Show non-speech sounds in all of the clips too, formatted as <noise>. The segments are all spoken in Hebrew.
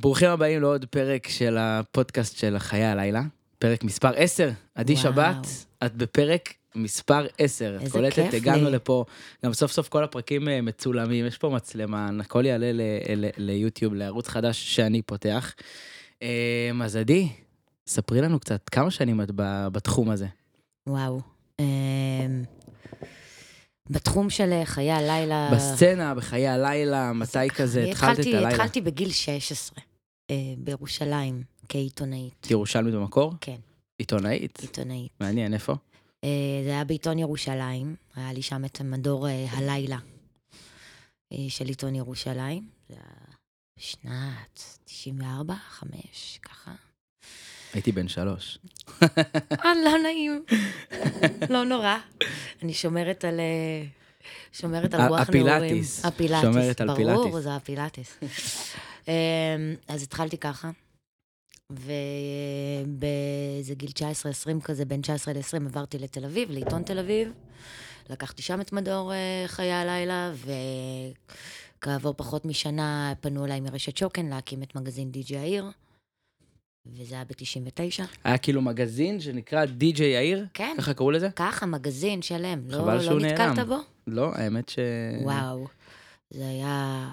ברוכים הבאים לעוד פרק של הפודקאסט של חיי הלילה, פרק מספר 10. עדי. שבת, את בפרק מספר 10. את איזה קולטת, כיף הגענו לי. לפה, גם סוף סוף כל הפרקים אה, מצולמים, יש פה מצלמה, הכל יעלה ליוטיוב, לערוץ חדש שאני פותח. אה, אז עדי, ספרי לנו קצת, כמה שנים את בתחום הזה? וואו. אמ, בתחום של אה, חיי הלילה... בסצנה, בחיי הלילה, מתי כזה התחלת את הלילה? התחלתי בגיל 16, אה, בירושלים, כעיתונאית. ירושלמית במקור? כן, עיתונאית? עיתונאית. מעניין, איפה? אה, זה היה בעיתון ירושלים, היה לי שם את מדור אה, הלילה אה, של עיתון ירושלים. זה היה בשנת 94, 5, ככה. הייתי בן שלוש. אה, לא נעים. לא נורא. אני שומרת על... אה, שומרת על רוח נעורים. הפילאטיס. הפילאטיס. ברור. זה הפילאטיס. אמ, אז התחלתי ככה, ובאיזה גיל 19-20 כזה, בין 19 ל-20, עברתי לתל אביב, לעיתון תל אביב. לקחתי שם את מדור אה, חיי הלילה, וכעבור פחות משנה פנו אליי מרשת שוקן להקים את מגזין די.ג'י העיר, וזה היה ב-99. היה כאילו מגזין שנקרא די.ג'יי יאיר? כן. ככה קראו לזה? ככה, מגזין שלם. לא, חבל לא שהוא נתקלת נעלם. בו? לא, האמת ש... וואו. זה היה...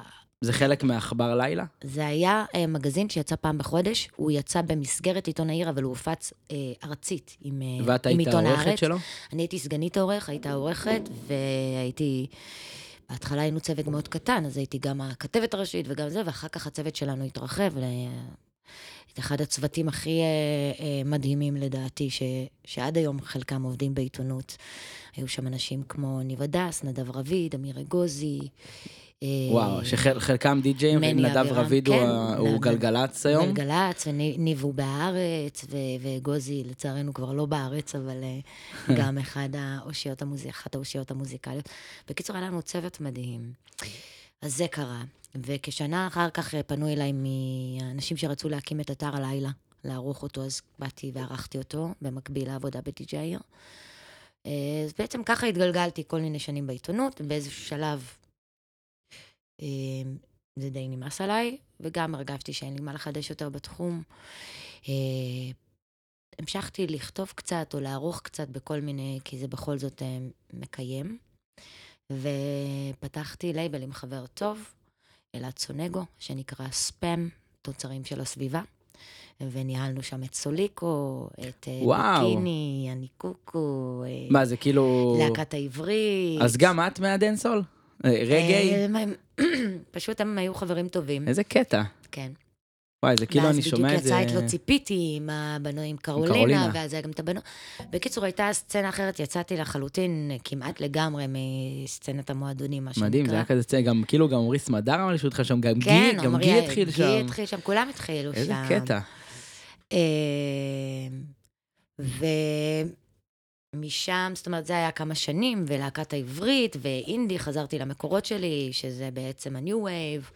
זה חלק מעכבר לילה? זה היה אה, מגזין שיצא פעם בחודש, הוא יצא במסגרת עיתון העיר, אבל הוא הופץ אה, ארצית עם, אה, ואת עם היית עיתון העורכת הארץ. שלו? אני הייתי סגנית העורך, הייתה עורכת, והייתי... בהתחלה היינו צוות מאוד קטן, אז הייתי גם הכתבת הראשית וגם זה, ואחר כך הצוות שלנו התרחב ל... את אחד הצוותים הכי אה, אה, מדהימים לדעתי, ש, שעד היום חלקם עובדים בעיתונות. היו שם אנשים כמו ניב הדס, נדב רביד, אמיר אגוזי. אה, וואו, שחלקם די.ג'יים, מני נדב רביד הוא כן. גלגלצ היום? גלגלצ, וניב הוא בארץ, וגוזי לצערנו כבר לא בארץ, אבל אה, <laughs> גם אחד האושיות, המוזיק, אחת האושיות המוזיקליות. בקיצור, היה לנו צוות מדהים. אז זה קרה. וכשנה אחר כך אה, פנו אליי מאנשים שרצו להקים את אתר הלילה, לערוך אותו, אז באתי וערכתי אותו, במקביל לעבודה בדי.ג'יי העיר. אה, אז בעצם ככה התגלגלתי כל מיני שנים בעיתונות, ובאיזשהו שלב אה, זה די נמאס עליי, וגם הרגשתי שאין לי מה לחדש יותר בתחום. אה, המשכתי לכתוב קצת או לערוך קצת בכל מיני, כי זה בכל זאת אה, מקיים. ופתחתי לייבל עם חבר טוב, אלעד סונגו, שנקרא ספאם, תוצרים של הסביבה. וניהלנו שם את סוליקו, את אה. ביקיני, אני קוקו, מה, זה כאילו... להקת העברית. אז גם את מהדנסול? אה, רגעי? אה, <clears throat> פשוט הם היו חברים טובים, איזה קטע. כן. וואי, זה כאילו אני שומע את ואז זה... בדיוק יצא את לא ציפיתי עם הבנו, עם קרולינה. ואז היה גם את הבנו. בקיצור, הייתה סצנה אחרת, יצאתי לחלוטין כמעט לגמרי מסצנת המועדונים, מה שנקרא. מדהים, זה היה כזה צטער, גם כאילו גם אורי סמדר אמר לי שהוא התחיל שם, גם גי, כן, גם עמרי- גי התחיל שם. גי התחיל שם, כולם התחילו שם. איזה קטע. ומשם, זאת אומרת, זה היה כמה שנים, ולהקת העברית, ואינדי, חזרתי למקורות שלי, שזה בעצם ה-new wave.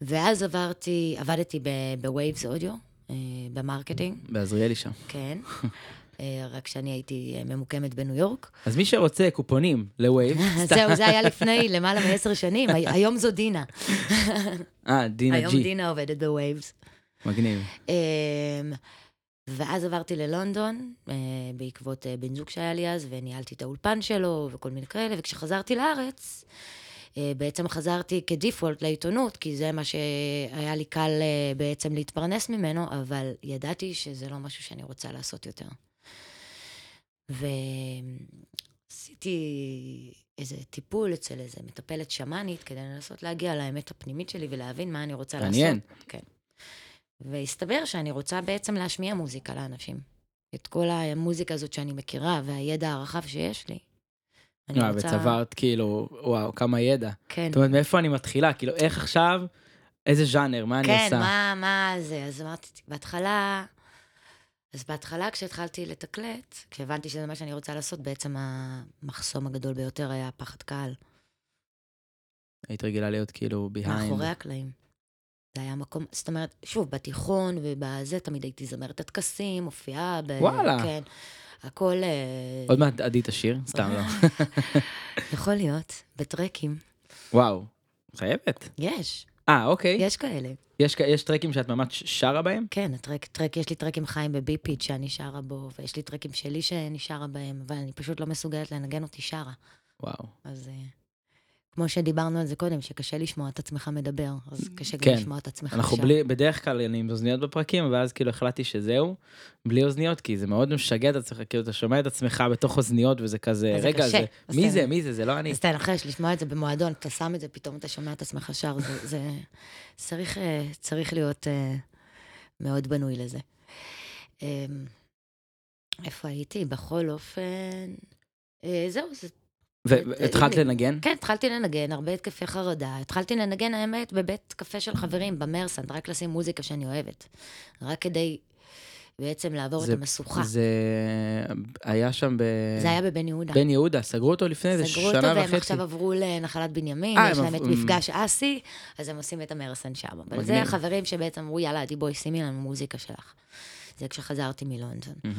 ואז עברתי, עבדתי ב-Waves אודיו, אה, ב marketing, בעזריאלי שם. כן. <laughs> אה, רק שאני הייתי אה, ממוקמת בניו יורק. אז מי שרוצה קופונים ל Waves, <laughs> זהו, זה היה לפני <laughs> למעלה מעשר שנים, הי- היום זו דינה. אה, דינה היום ג'י, דינה עובדת ב-Waves. מגניב. ואז עברתי ללונדון, אה, בעקבות אה, בן זוג שהיה לי אז, וניהלתי את האולפן שלו וכל מיני כאלה, וכשחזרתי לארץ, אה, בעצם חזרתי כדיפולט לעיתונות, כי זה מה שהיה לי קל בעצם להתפרנס ממנו, אבל ידעתי שזה לא משהו שאני רוצה לעשות יותר. ועשיתי איזה טיפול אצל איזה מטפלת שמאנית, כדי לנסות להגיע לאמת הפנימית שלי ולהבין מה אני רוצה מעניין. לעשות. כן. והסתבר שאני רוצה בעצם להשמיע מוזיקה לאנשים. את כל המוזיקה הזאת שאני מכירה והידע הרחב שיש לי. אני אה, רוצה... וצברת כאילו, וואו, כמה ידע. כן, זאת אומרת, מאיפה אני מתחילה? כאילו, איך עכשיו, איזה ז'אנר, מה אני כן, עושה? מה, מה זה? אז אמרתי, בהתחלה... אז בהתחלה כשהתחלתי לתקלט, כשהבנתי שזה מה שאני רוצה לעשות, בעצם המחסום הגדול ביותר היה פחד קהל. היית רגילה להיות כאילו behind. מאחורי הקלעים. זה היה מקום, זאת אומרת, שוב, בתיכון ובזה, תמיד הייתי זמרת הטקסים, מופיעה ב... וואלה. כן. הכל... אה, עוד מעט עדי תשיר, סתם לא. <laughs> יכול להיות, בטרקים. וואו, חייבת. יש, אה, אוקיי. יש כאלה. יש, יש טרקים שאת ממש שרה בהם? כן, הטרק, טרק, יש לי טרק עם חיים בביפיד שאני שרה בו, ויש לי טרקים שלי שאני שרה בהם, אבל אני פשוט לא מסוגלת לנגן אותי שרה. וואו. אז אה, כמו שדיברנו על זה קודם, שקשה לשמוע את עצמך מדבר, אז קשה גם כן. לשמוע את עצמך אנחנו שר. בלי, בדרך כלל אני עם אוזניות בפרקים, ואז כאילו החלטתי שזהו, בלי אוזניות, כי זה מאוד משגע את עצמך, כאילו אתה שומע את עצמך בתוך אוזניות, וזה כזה, רגע, קשה. זה, מי זה, מי זה, זה לא אני. אז תנחש, לשמוע את זה במועדון, אתה שם את זה, פתאום אתה שומע את עצמך שר, זה, זה צריך, אה, צריך להיות אה, מאוד בנוי לזה. אה, איפה הייתי? בכל אופן... אה, זהו, זה... והתחלת אה, לנגן? כן, התחלתי לנגן, הרבה התקפי חרדה. התחלתי לנגן, האמת, בבית קפה של חברים, במרסנד, רק לשים מוזיקה שאני אוהבת. רק כדי בעצם לעבור זה- את המשוכה. זה, זה היה שם ב... היה בבן יהודה. בן יהודה, סגרו אותו לפני איזה סגרו שנה אותו, והם וחצי. עכשיו עברו לנחלת בנימין, אה, יש הם להם את מפגש אסי, אז הם עושים את המרסן שם. אבל זה. החברים שבעצם אמרו, יאללה, עדי, בואי, שימי לנו מוזיקה שלך. זה כשחזרתי מלונדון. מהמם.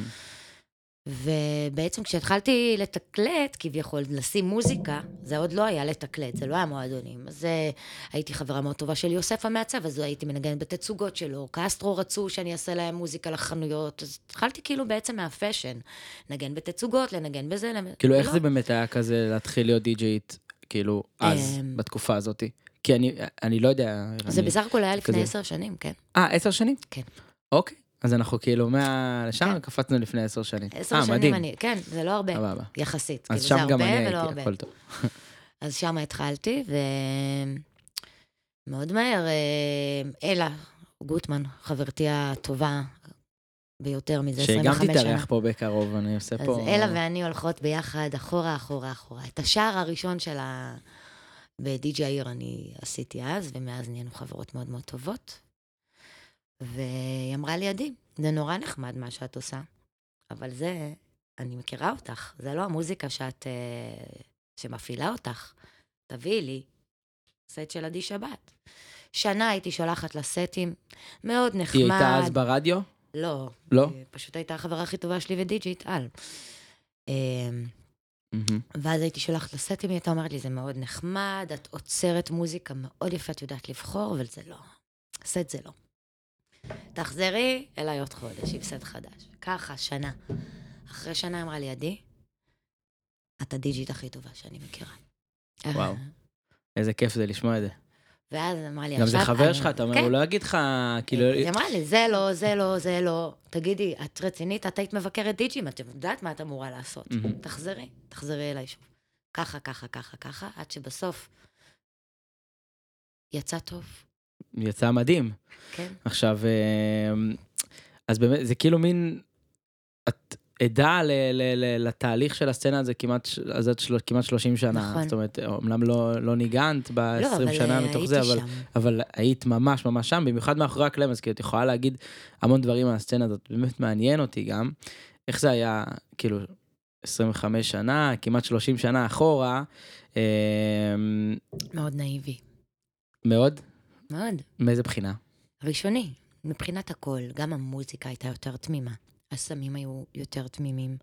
ובעצם כשהתחלתי לתקלט, כביכול, לשים מוזיקה, זה עוד לא היה לתקלט, זה לא היה מועדונים. אז אה, הייתי חברה מאוד טובה של יוסף המעצב, אז הייתי מנגנת בתצוגות שלו. קסטרו רצו שאני אעשה להם מוזיקה לחנויות, אז התחלתי כאילו בעצם מהפאשן. לנגן בתצוגות, לנגן בזה. כאילו, איך לא. זה באמת היה כזה להתחיל להיות די-ג'יית, כאילו, אז, אמ, בתקופה הזאת? כי אני, אני לא יודע... זה אני- בסך הכל היה לפני. עשר שנים, כן. אה, עשר שנים? כן. אוקיי, אז אנחנו כאילו מה... לשם כן. קפצנו לפני עשר שנים. עשר אה, שנים מדהים. אני, כן, זה לא הרבה, סבבה. יחסית. אז כאילו, שם גם אני הייתי, הרבה. הכל טוב. <laughs> אז שם התחלתי, ו... מאוד מהר, אה, אלה גוטמן, חברתי הטובה ביותר מזה 25 שגם שנה. תתארח פה בקרוב, אני עושה אז פה... אלה ואני הולכות ביחד, אחורה, אחורה, אחורה. את השער הראשון של ה... בדי.ג'י העיר אני עשיתי אז, ומאז נהיינו חברות מאוד מאוד טובות. והיא אמרה לי, עדי, זה נורא נחמד מה שאת עושה, אבל זה, אני מכירה אותך, זה לא המוזיקה שאת... אה, שמפעילה אותך. תביאי לי סט של עדי שבת. שנה הייתי שולחת לה סטים, מאוד נחמד. היא הייתה אז ברדיו? לא. לא? היא פשוט הייתה החברה הכי טובה שלי ודיג'ית על. אמ, מהמם. ואז הייתי שולחת לה סטים, היא הייתה אומרת לי, זה מאוד נחמד, את אוצרת מוזיקה מאוד יפה, את יודעת לבחור, אבל זה לא. סט זה לא. תחזרי אליי עוד חודש עם סט חדש. ככה, שנה. אחרי שנה אמרה לי, עדי, את הדיג'ית הכי טובה שאני מכירה. וואו. איזה כיף זה לשמוע את זה. ואז אמרה לי, גם זה עכשיו... חבר שלך, אתה אומר, כן. הוא לא יגיד לך, כאילו... היא אמרה לי, זה לא, זה לא, זה לא. תגידי, את רצינית? את היית מבקרת דיג'יים, את יודעת מה את אמורה לעשות. תחזרי, תחזרי אליי שוב. ככה, ככה, ככה, ככה, עד שבסוף יצא טוב, יצא מדהים. כן? עכשיו, אה, אז באמת, זה כאילו מין... את עדה ל- ל- ל- לתהליך של הסצנה הזה כמעט, אז את של- כמעט 30 שנה. נכון. זאת אומרת, אומנם לא, לא ניגנת ב-20 לא, שנה אה, מתוך זה, אבל. אבל היית ממש ממש שם, במיוחד מאחורי הקלעים, אז כאילו, את יכולה להגיד המון דברים על הסצנה הזאת, באמת מעניין אותי גם. איך זה היה, כאילו, 25 שנה, כמעט 30 שנה אחורה, אה, מאוד נאיבי. מאוד, מאוד. מאיזה בחינה? ראשוני, מבחינת הכל, גם המוזיקה הייתה יותר תמימה. הסמים היו יותר תמימים.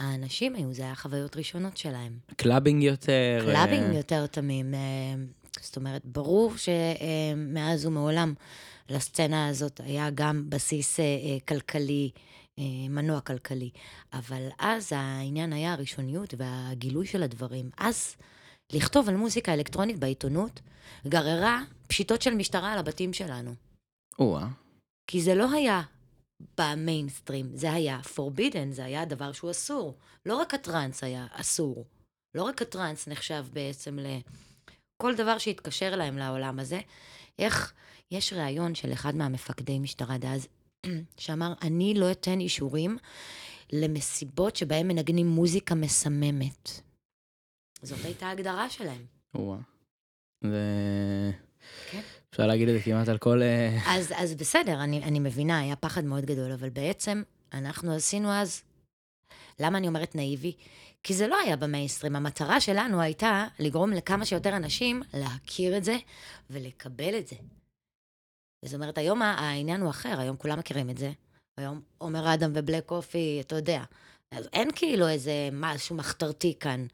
האנשים היו, זה היה חוויות ראשונות שלהם. clubbing יותר? clubbing אה, יותר תמים. אה, זאת אומרת, ברור שמאז ומעולם לסצנה הזאת היה גם בסיס אה, אה, כלכלי, אה, מנוע כלכלי. אבל אז העניין היה הראשוניות והגילוי של הדברים. אז לכתוב על מוזיקה אלקטרונית בעיתונות גררה פשיטות של משטרה על הבתים שלנו. או-אה. כי זה לא היה במיינסטרים, זה היה forbidden, זה היה דבר שהוא אסור. לא רק הטראנס היה אסור. לא רק הטראנס נחשב בעצם ל... כל דבר שהתקשר להם לעולם הזה. איך, יש ראיון של אחד מהמפקדי משטרה דאז, <clears throat> שאמר, אני לא אתן אישורים למסיבות שבהן מנגנים מוזיקה מסממת. זאת הייתה ההגדרה שלהם. או-אה. זה... כן. אפשר להגיד את זה כמעט על כל... אה, אז, אז בסדר, אני, אני מבינה, היה פחד מאוד גדול, אבל בעצם אנחנו עשינו אז, למה אני אומרת נאיבי? כי זה לא היה במיינסטרים, המטרה שלנו הייתה לגרום לכמה שיותר אנשים להכיר את זה ולקבל את זה. זאת אומרת, היום העניין הוא אחר, היום כולם מכירים את זה. היום עומר אדם ובלק קופי, אתה יודע. אז אין כאילו איזה משהו מחתרתי כאן.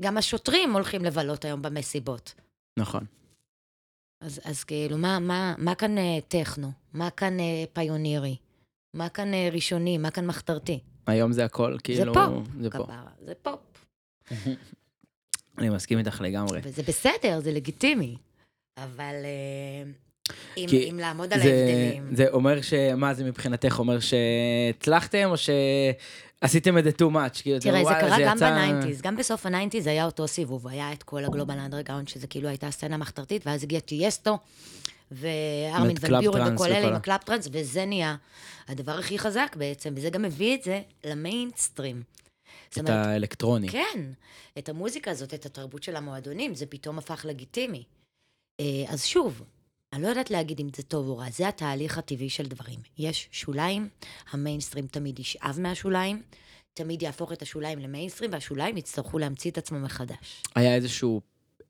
גם השוטרים הולכים לבלות היום במסיבות. נכון. אז, אז כאילו, מה, מה, מה כאן אה, טכנו? מה כאן אה, פיונירי? מה כאן אה, ראשוני? מה כאן מחתרתי? היום זה הכל, כאילו... זה פופ, זה פופ. זה פופ. <laughs> אני מסכים איתך לגמרי. וזה בסדר, זה לגיטימי. אבל אם, אם לעמוד על זה, ההבדלים... זה אומר ש... מה זה מבחינתך? אומר שהצלחתם או שעשיתם את זה too much? כאילו, תראה, זה קרה גם ב nineties, גם בסוף ה nineties היה אותו סיבוב, היה את כל ה Global Underground, שזה כאילו הייתה סצנה מחתרתית, ואז הגיע טיאסטו, וארמין טראנס וכל אלה עם ה club trance, וזה נהיה הדבר הכי חזק בעצם, וזה גם מביא את זה למיינסטרים. את האלקטרוני. כן, את המוזיקה הזאת, את התרבות של המועדונים, זה פתאום הפך לגיטימי. אה, אז שוב, אני לא יודעת להגיד אם זה טוב או רע, זה התהליך הטבעי של דברים. יש שוליים, המיינסטרים תמיד ישאב מהשוליים, תמיד יהפוך את השוליים למיינסטרים, והשוליים יצטרכו להמציא את עצמם מחדש. היה איזשהו...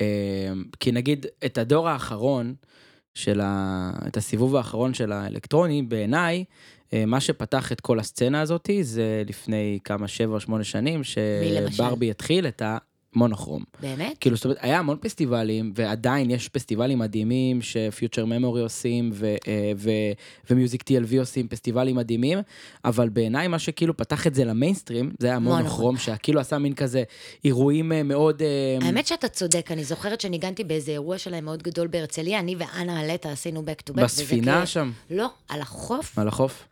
אה, כי נגיד, את הדור האחרון של ה... את הסיבוב האחרון של האלקטרוני, בעיניי, אה, מה שפתח את כל הסצנה הזאת זה לפני כמה, שבע או שמונה שנים? שברבי התחיל את המונוכרום. באמת? כאילו, זאת אומרת, היה המון פסטיבלים, ועדיין יש פסטיבלים מדהימים שפיוטר ממורי עושים, ו- אה, ומיוזיק TLV עושים, פסטיבלים מדהימים, אבל בעיניי מה שכאילו פתח את זה למיינסטרים, זה היה מונוכרום. מונוכרום, שכאילו עשה מין כזה אירועים אה, מאוד... אה, האמת שאתה צודק, אני זוכרת שניגנתי באיזה אירוע שלהם מאוד גדול בהרצליה, אני ואנה אלטה עשינו back to back. בספינה שם, לא, על החוף, על החוף.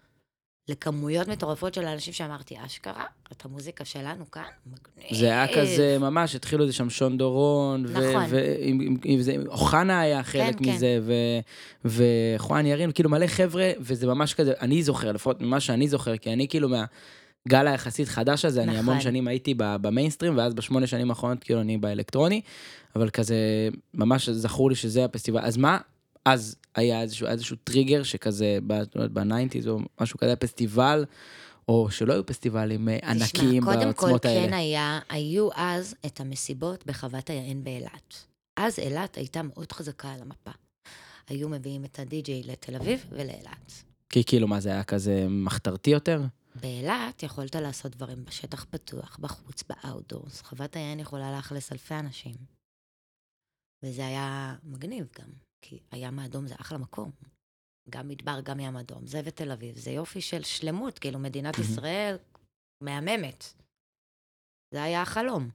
לכמויות מטורפות של אנשים שאמרתי, אשכרה, את המוזיקה שלנו כאן, מגניב. זה היה כזה ממש, התחילו את זה שם שון דורון, נכון. ועם- עם- עם זה- אוחנה היה חלק כן, כן. מזה, ו- וחואן ירין, כאילו מלא חבר'ה, וזה ממש כזה, אני זוכר, לפחות ממה שאני זוכר, כי אני כאילו מהגל היחסית חדש הזה, אני נכון. המון שנים הייתי במיינסטרים, ואז בשמונה שנים האחרונות כאילו אני באלקטרוני, אבל כזה, ממש זכור לי שזה הפסטיבל. אז מה, אז היה איזשהו, איזשהו טריגר שכזה, ב nineties או משהו כזה, פסטיבל, או שלא היו פסטיבלים ענקיים תשמע, קודם כל בעוצמות האלה. כן היה, היו אז את המסיבות בחוות היען באילת. אז אילת הייתה מאוד חזקה על המפה. היו מביאים את הדי-ג'יי לתל אביב ולאילת. כי כאילו, מה זה היה כזה מחתרתי יותר? באילת יכולת לעשות דברים בשטח פתוח, בחוץ, ב outdoors. חוות היען יכולה לאכלס אלפי אנשים. וזה היה מגניב גם, כי הים האדום זה אחלה מקום. גם מדבר, גם ים אדום. זה ותל אביב, זה יופי של שלמות, כאילו מדינת. ישראל מהממת. זה היה החלום.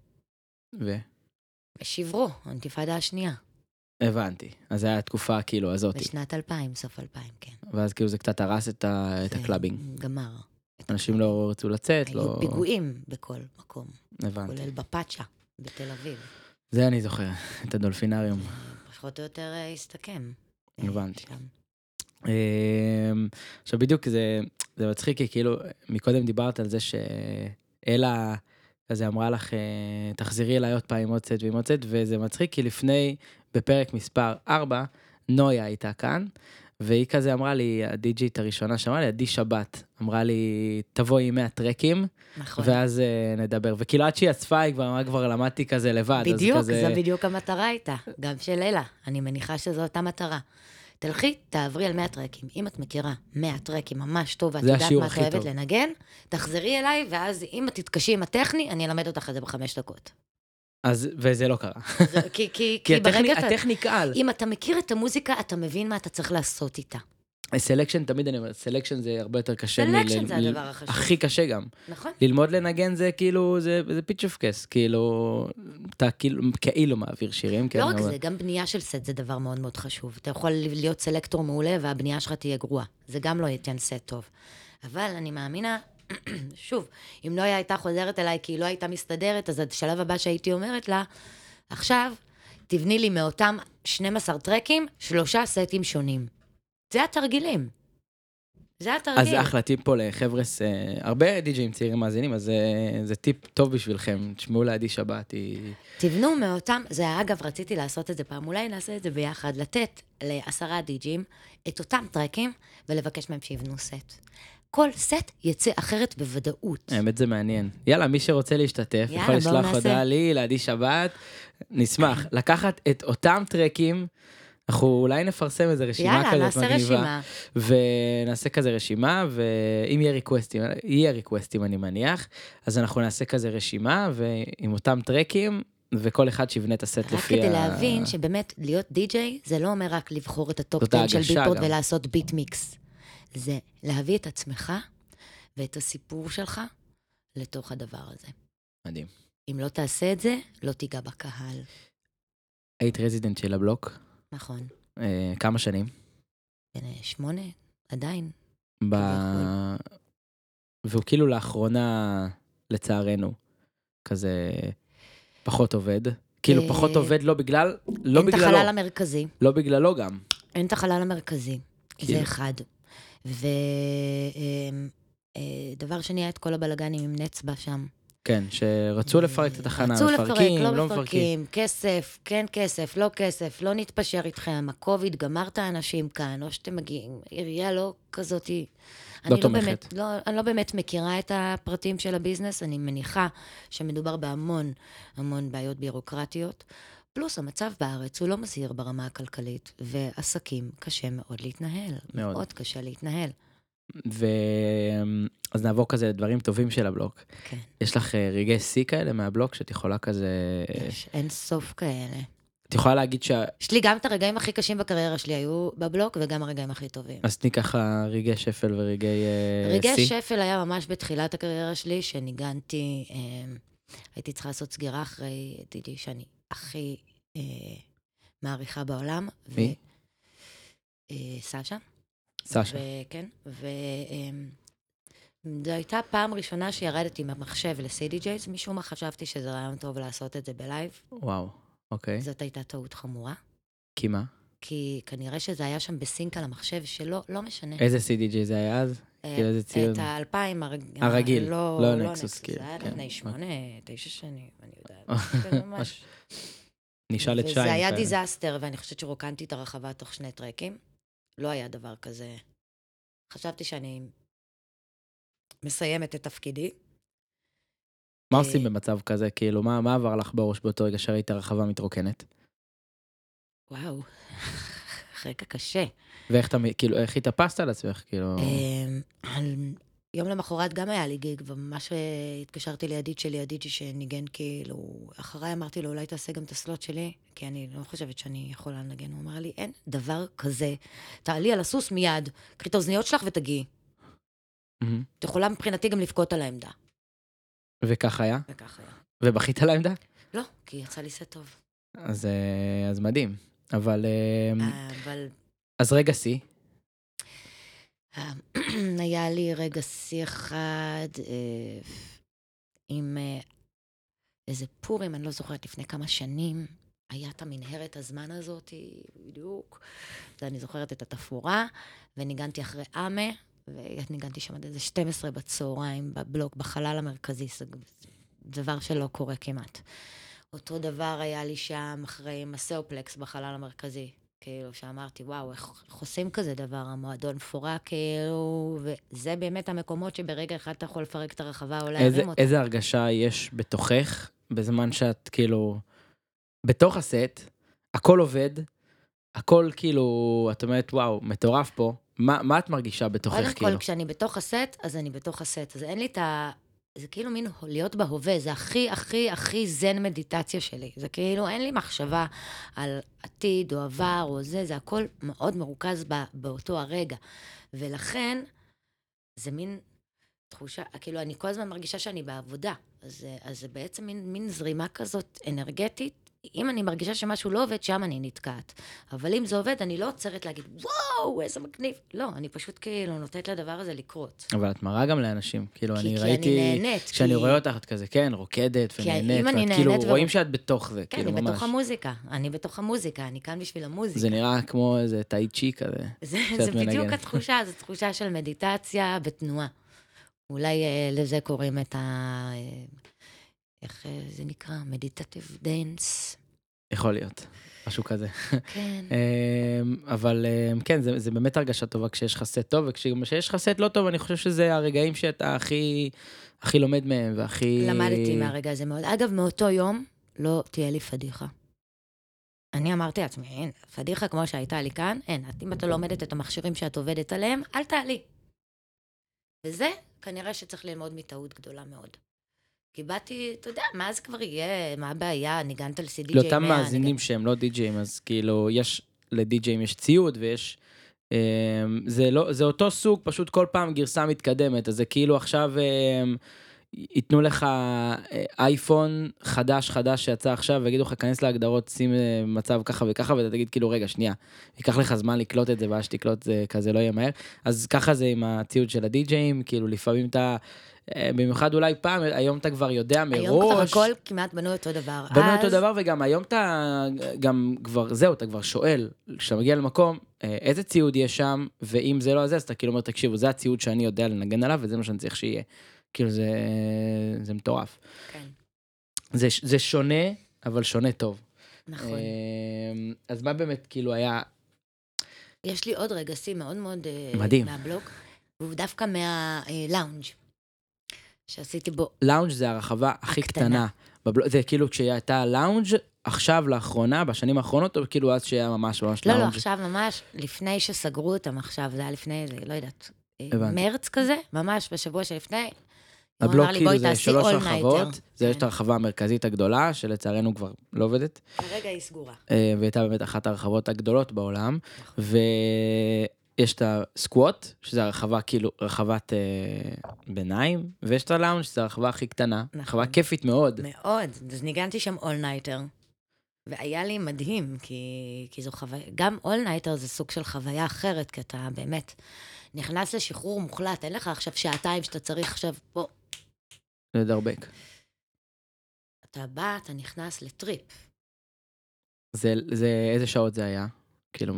ו... ושברו, האינתיפאדה השנייה. הבנתי. אז זו הייתה התקופה כאילו הזאתי. בשנת 2000, סוף 2000, כן. ואז כאילו זה קצת הרס את, ה... את זה ה clubbing. גמר. את אנשים. לא רצו לצאת, היו לא... פיגועים בכל מקום, הבנתי. כולל בפאצ'ה, בתל אביב. זה אני זוכר, את הדולפינריום. פחות או יותר אה, הסתכם. אה, הבנתי. שם. אמ, עכשיו בדיוק זה, זה מצחיק, כי כאילו, מקודם דיברת על זה שאלה כזה אמרה לך, אה, תחזרי אליי עוד פעם עם עוד סט ועם עוד סט, וזה מצחיק, כי לפני, בפרק מספר 4, נויה הייתה כאן, והיא כזה אמרה לי, הדי-ג'ית הראשונה שאמרה לי, עדי שבת, אמרה לי, תבואי עם 100 טרקים, נכון. ואז אה, נדבר. וכאילו עד שהיא אספה, היא כבר אמרה, כבר למדתי כזה לבד. בדיוק, כזה... זו בדיוק המטרה הייתה, גם של אלה. אני מניחה שזו אותה מטרה. תלכי, תעברי על 100 טרקים. אם את מכירה 100 טרקים ממש טוב, ואת יודעת מה את אוהבת. לנגן, תחזרי אליי, ואז אם את תתקשי עם הטכני, אני אלמד אותך את זה בחמש דקות. אז, וזה לא קרה. זה- כי, כי, <laughs> כי ברגע אתה... הטכני קל. אם אתה מכיר את המוזיקה, אתה מבין מה אתה צריך לעשות איתה. selection, תמיד אני אומר, selection זה הרבה יותר קשה. selection זה הדבר החשוב. הכי קשה גם. נכון? ללמוד לנגן זה כאילו, זה, זה piece of cake, כאילו, אתה כאילו, כאילו מעביר שירים, כן, לא רק אבל- זה, גם בנייה של סט זה דבר מאוד מאוד חשוב. אתה יכול להיות selector מעולה והבנייה שלך תהיה גרועה. זה גם לא ייתן סט טוב. אבל אני מאמינה, <clears throat> שוב, אם נויה הייתה חוזרת אליי כי היא לא הייתה מסתדרת, אז השלב הבא שהייתי אומרת לה, עכשיו, תבני לי מאותם 12 טרקים, שלושה סטים שונים. זה התרגילים. זה אז התרגיל. אחלה טיפ פה לחבר'ס, אה, הרבה די-ג'אים צעירים מאזינים, אז זה, זה טיפ טוב בשבילכם, תשמעו לעדי שבת, היא... תבנו מאותם, זה אגב, רציתי לעשות את זה פעם, אולי נעשה את זה ביחד, לתת לעשרה די-ג'ים את אותם טרקים ולבקש מהם שיבנו סט. כל סט יצא אחרת בוודאות. האמת זה מעניין. יאללה, מי שרוצה להשתתף, יאללה, יכול לשלוח נעשה. הודעה לי, לעדי שבת, נשמח. <laughs> לקחת את אותם טרקים, אנחנו אולי נפרסם איזה רשימה יאללה, כזאת נעשה מגניבה. רשימה. ונעשה כזה רשימה, ואם יהיה request ים, יהיה request ים אני מניח, אז אנחנו נעשה כזה רשימה, ועם אותם טרקים, וכל אחד שיבנה את הסט רק לפי כדי להבין שבאמת להיות די-ג'יי זה לא אומר רק לבחור את ה top זאת 10 של גם. ולעשות beat mix. זה להביא את עצמך ואת הסיפור שלך לתוך הדבר הזה. מדהים. אם לא תעשה את זה, לא תיגע בקהל. היית רזידנט של הבלוק, נכון. אה, כמה שנים? אה, שמונה, עדיין. ב... והוא כאילו לאחרונה, לצערנו, כזה פחות עובד. כאילו אה, פחות עובד לא בגלל, לא אין את בגללו, החלל המרכזי. לא בגללו גם. אין את החלל המרכזי. כאילו. זה אחד. ודבר שני, היה את כל הבלגנים עם נצבא שם. כן, שרצו לפרק את התחנה, רצו לפרק, מפרקים, לא לא מפרקים. כסף, כן כסף, לא כסף, לא נתפשר איתכם, הקוביד גמר את האנשים כאן, או שאתם מגיעים, עירייה לא כזאתי... אני לא תומכת. באמת, לא, אני לא באמת מכירה את הפרטים של הביזנס, אני מניחה שמדובר בהמון המון בעיות בירוקרטיות. פלוס המצב בארץ הוא לא מזהיר ברמה הכלכלית, ועסקים קשה מאוד להתנהל. מאוד. מאוד קשה להתנהל. ו... אז נעבור כזה לדברים טובים של הבלוק. כן, יש לך אה, רגעי שיא כאלה מהבלוק שאת יכולה כזה... יש אין סוף כאלה. את יכולה להגיד שה... יש לי גם את הרגעים הכי קשים בקריירה שלי היו בבלוק, וגם הרגעים הכי טובים. אז תני ככה רגעי שפל ורגעי אה, שיא. רגעי שפל היה ממש בתחילת הקריירה שלי, שניגנתי, אה, הייתי צריכה לעשות סגירה אחרי דידי שאני הכי אה, מעריכה בעולם. ו- מי? אה, סשה. סשה. וכן, וזו הייתה פעם ראשונה שירדתי מהמחשב ל-CDJs, משום מה חשבתי שזה רעיון טוב לעשות את זה בלייב. וואו, אוקיי. זאת הייתה טעות חמורה, כי מה? כי כנראה שזה היה שם ב sync על המחשב, שלא, לא משנה. איזה CDJ זה היה אז? אה, כאילו איזה ציון? את האלפיים הרג... הרגיל, לא, לא לא Nexus, כאילו, זה היה כן. לפני שמונה, תשע שנים, אני יודעת. <laughs> זה ממש... נשאל את שי. וזה היה דיזסטר, ואני חושבת שרוקנתי את הרחבה תוך שני טרקים. לא היה דבר כזה. חשבתי שאני מסיימת את תפקידי. מה אה, עושים במצב כזה? כאילו, מה עבר לך בראש באותו רגע שראית הרחבה מתרוקנת? וואו, רגע קשה. ואיך אתה, כאילו, איך התאפסת על עצמך? כאילו... אמ, יום למחרת גם היה לי גיג, וממש אה, התקשרתי לידיד שלי, ידיד שניגן כאילו, אחריי אמרתי לו, אולי תעשה גם את הסלוט שלי, כי אני לא חושבת שאני יכולה לנגן. הוא אמר לי, אין דבר כזה, תעלי על הסוס מיד, קחי את האוזניות שלך ותגיעי. מהמם. את יכולה מבחינתי גם לבכות על העמדה. וכך היה? וככה היה. ובכית על העמדה? לא, כי יצא לי סט טוב. אז, אה, אז מדהים. אבל... אה, אבל אז רגע שיא. אה, <clears throat> היה לי רגע שיא אחד אה, עם אה, איזה פורים, אני לא זוכרת, לפני כמה שנים. היה את המנהרת הזמן הזאת, בדיוק. ואני זוכרת את התפאורה, וניגנתי אחרי אמה, וניגנתי שם עד איזה 12 בצהריים בבלוק, בחלל המרכזי, זה דבר שלא קורה כמעט. אותו דבר היה לי שם אחרי מסאופלקס בחלל המרכזי. כאילו, שאמרתי, וואו, איך, עושים כזה דבר? המועדון פורק, כאילו, וזה באמת המקומות שברגע אחד אתה יכול לפרק את הרחבה או להרים אותה. איזה הרגשה יש בתוכך בזמן שאת כאילו בתוך הסט, הכל עובד, הכל כאילו, את אומרת, וואו, מטורף פה. מה, מה את מרגישה בתוכך, קודם כאילו? כל, כשאני בתוך הסט, אז אני בתוך הסט. אז אין לי את ה... זה כאילו מין להיות בהווה, זה הכי, הכי, הכי זן מדיטציה שלי. זה כאילו, אין לי מחשבה על עתיד או עבר או זה, זה הכל מאוד מרוכז ב, באותו הרגע. ולכן, זה מין תחושה, כאילו, אני כל הזמן מרגישה שאני בעבודה. אז, אז זה בעצם מין, מין זרימה כזאת אנרגטית. אם אני מרגישה שמשהו לא עובד, שם אני נתקעת. אבל אם זה עובד, אני לא עוצרת להגיד, וואו, איזה מגניב. לא, אני פשוט כאילו נותנת לדבר הזה לקרות. אבל את מראה גם לאנשים. כאילו, כי- אני כי ראיתי... אני נהנית. כשאני כי- רואה אותך, את כזה, כן, רוקדת כי ונהנית. אם אני ואת כאילו, נהנית רואים שאת בתוך זה, כן, כאילו, אני ממש. בתוך המוזיקה. אני בתוך המוזיקה, אני כאן בשביל המוזיקה. זה נראה כמו איזה טאי צ'י כזה. זה, זה בדיוק. התחושה, זו תחושה של מדיטציה בתנועה. אולי אה, לזה קוראים את ה... איך אה, זה נקרא? meditative dance. יכול להיות, משהו כזה. כן. <laughs> אמ, אבל אמ, כן, זה, זה באמת הרגשה טובה כשיש לך סט טוב, וכשיש לך סט לא טוב, אני חושב שזה הרגעים שאתה הכי, הכי לומד מהם, והכי... למדתי מהרגע הזה מאוד. אגב, מאותו יום לא תהיה לי פדיחה. אני אמרתי לעצמי, אין, פדיחה כמו שהייתה לי כאן, אין. אם אתה לומדת את המכשירים שאת עובדת עליהם, אל תעלי. וזה כנראה שצריך ללמוד מטעות גדולה מאוד. כי באתי, אתה יודע, מה זה כבר יהיה, מה הבעיה, ניגנת לסי די.ג'יי 100. לאותם מאזינים שהם לא די-ג'אים, אז כאילו, יש, לדי-ג'אים יש ציוד ויש... אמ, זה לא, זה אותו סוג, פשוט כל פעם גרסה מתקדמת, אז זה כאילו עכשיו אמ, ייתנו לך אה, אייפון חדש חדש שיצא עכשיו ויגידו לך, כנס להגדרות, שים אה, מצב ככה וככה, ואתה תגיד כאילו, רגע, שנייה, ייקח לך זמן לקלוט את זה, ואז שתקלוט זה כזה לא יהיה מהר. אז ככה זה עם הציוד של הדי-ג'אים, כאילו לפעמים אתה... אה, במיוחד אולי פעם, היום אתה כבר יודע מראש. היום כבר הכל כמעט בנוי אותו דבר. בנוי אז- אותו דבר, וגם היום אתה גם כבר, זהו, אתה כבר שואל, כשאתה מגיע למקום, אה, איזה ציוד יש שם, ואם זה לא זה, אז אתה כאילו אומר, תקשיבו, זה הציוד שאני יודע לנגן עליו, וזה מה שאני צריך שיהיה. כאילו, זה, זה מטורף. כן, זה, זה שונה, אבל שונה טוב. נכון. אה, אז מה באמת, כאילו, היה... יש לי עוד רגסי מאוד מאוד... אה, מדהים. מהבלוג, והוא דווקא מהלאונג' שעשיתי בו. לאונג' זה הרחבה הכי הקטנה. קטנה. בבלוג, זה כאילו כשהייתה לאונג' עכשיו, לאחרונה, בשנים האחרונות, או כאילו אז שהיה ממש ממש לא, לא, לאונג'? עכשיו ממש, לפני שסגרו אותם עכשיו, זה היה לפני, זה, לא יודעת, אה, הבנתי. מרץ כזה, ממש בשבוע שלפני. הבלוק כאילו זה שלוש הרחבות, nighter." זה יש כן. את הרחבה המרכזית הגדולה, שלצערנו כבר לא עובדת, כרגע היא סגורה. אה, והייתה באמת אחת הרחבות הגדולות בעולם, ויש את הסקווט, שזה הרחבה כאילו, רחבת אה, ביניים, ויש את הלאונג', שזה הרחבה הכי קטנה, נכון. רחבה כיפית מאוד. מאוד. אז ניגנתי שם nighter, והיה לי מדהים, כי, כי זו חוויה, גם nighter זה סוג של חוויה אחרת, כי אתה באמת נכנס לשחרור מוחלט, אין לך עכשיו שעתיים שאתה צריך עכשיו, בוא, לדרבק. אתה בא, אתה נכנס לטריפ, זה, זה, איזה שעות זה היה? כאילו,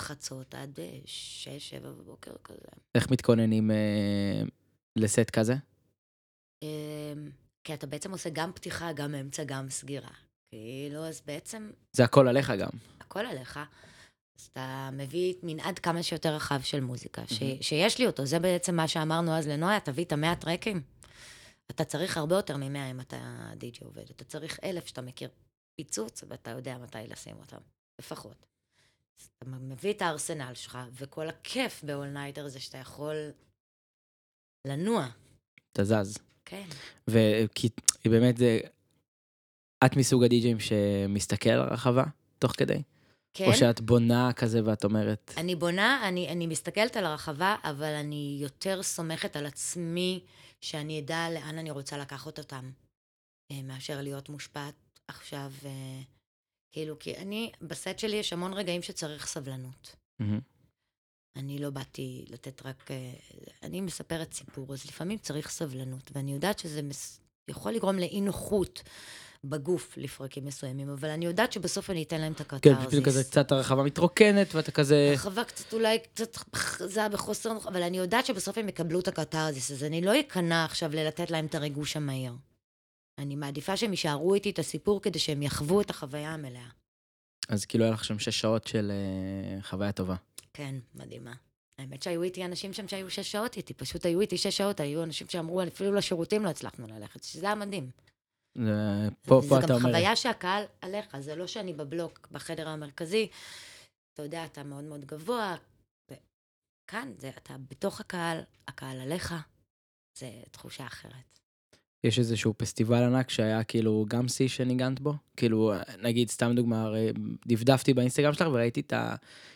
מחצות עד אה, שש, שבע בבוקר כזה. איך מתכוננים אה, לסט כזה? אמ, כי אתה בעצם עושה גם פתיחה, גם אמצע, גם סגירה. כאילו, אז בעצם זה הכל עליך גם. הכל עליך. אז אתה מביא מנעד כמה שיותר רחב של מוזיקה, ש, מהמם. שיש לי אותו. זה בעצם מה שאמרנו אז לנויה, תביא את המאה טרקים. אתה צריך הרבה יותר ממאה אם אתה די.ג'י עובד. אתה צריך אלף שאתה מכיר פיצוץ, ואתה יודע מתי לשים אותם, לפחות. אתה מביא את הארסנל שלך, וכל הכיף ב-all nighter זה שאתה יכול לנוע. אתה זז. כן. וכי באמת זה... את מסוג הדי-ג'אים שמסתכל על הרחבה תוך כדי? כן. או שאת בונה כזה ואת אומרת, אני בונה, אני, אני מסתכלת על הרחבה, אבל אני יותר סומכת על עצמי, שאני אדע לאן אני רוצה לקחת אותם, אה, מאשר להיות מושפעת עכשיו. כאילו, כי אני, בסט שלי יש המון רגעים שצריך סבלנות. "מהמם, אני לא באתי לתת רק... אה, אני מספרת סיפור, אז לפעמים צריך סבלנות, ואני יודעת שזה מס, יכול לגרום לאי נוחות בגוף לפרקים מסוימים, אבל אני יודעת שבסוף אני אתן להם את כן, הקתרזיס. פתאום כזה קצת הרחבה מתרוקנת ואתה כזה... הרחבה קצת אולי קצת זה היה בחוסר אבל אני יודעת שבסוף הם יקבלו את הקתרזיס, אז אני לא אכנע עכשיו ללתת להם את הריגוש המהיר. אני מעדיפה שהם יישארו איתי את הסיפור כדי שהם יחוו את החוויה המלאה. אז כאילו היה לך שם שש שעות של אה, חוויה טובה. כן, מדהימה. האמת שהיו איתי אנשים שם שהיו שש שעות איתי, פשוט היו איתי שש שעות, היו אנשים שאמרו, אפילו לשירותים לא הצלחנו ללכת, שזה היה מדהים. זה- פה, זה פה גם אתה אומר, חוויה שהקהל עליך, זה לא שאני בבלוק, בחדר המרכזי, אתה יודע, אתה מאוד מאוד גבוה, וכאן, זה, אתה בתוך הקהל, הקהל עליך, זה תחושה אחרת. יש איזשהו פסטיבל ענק שהיה כאילו גם שיא שניגנת בו? כאילו, נגיד, סתם דוגמה, הרי דפדפתי באינסטגרם שלך וראיתי את ה...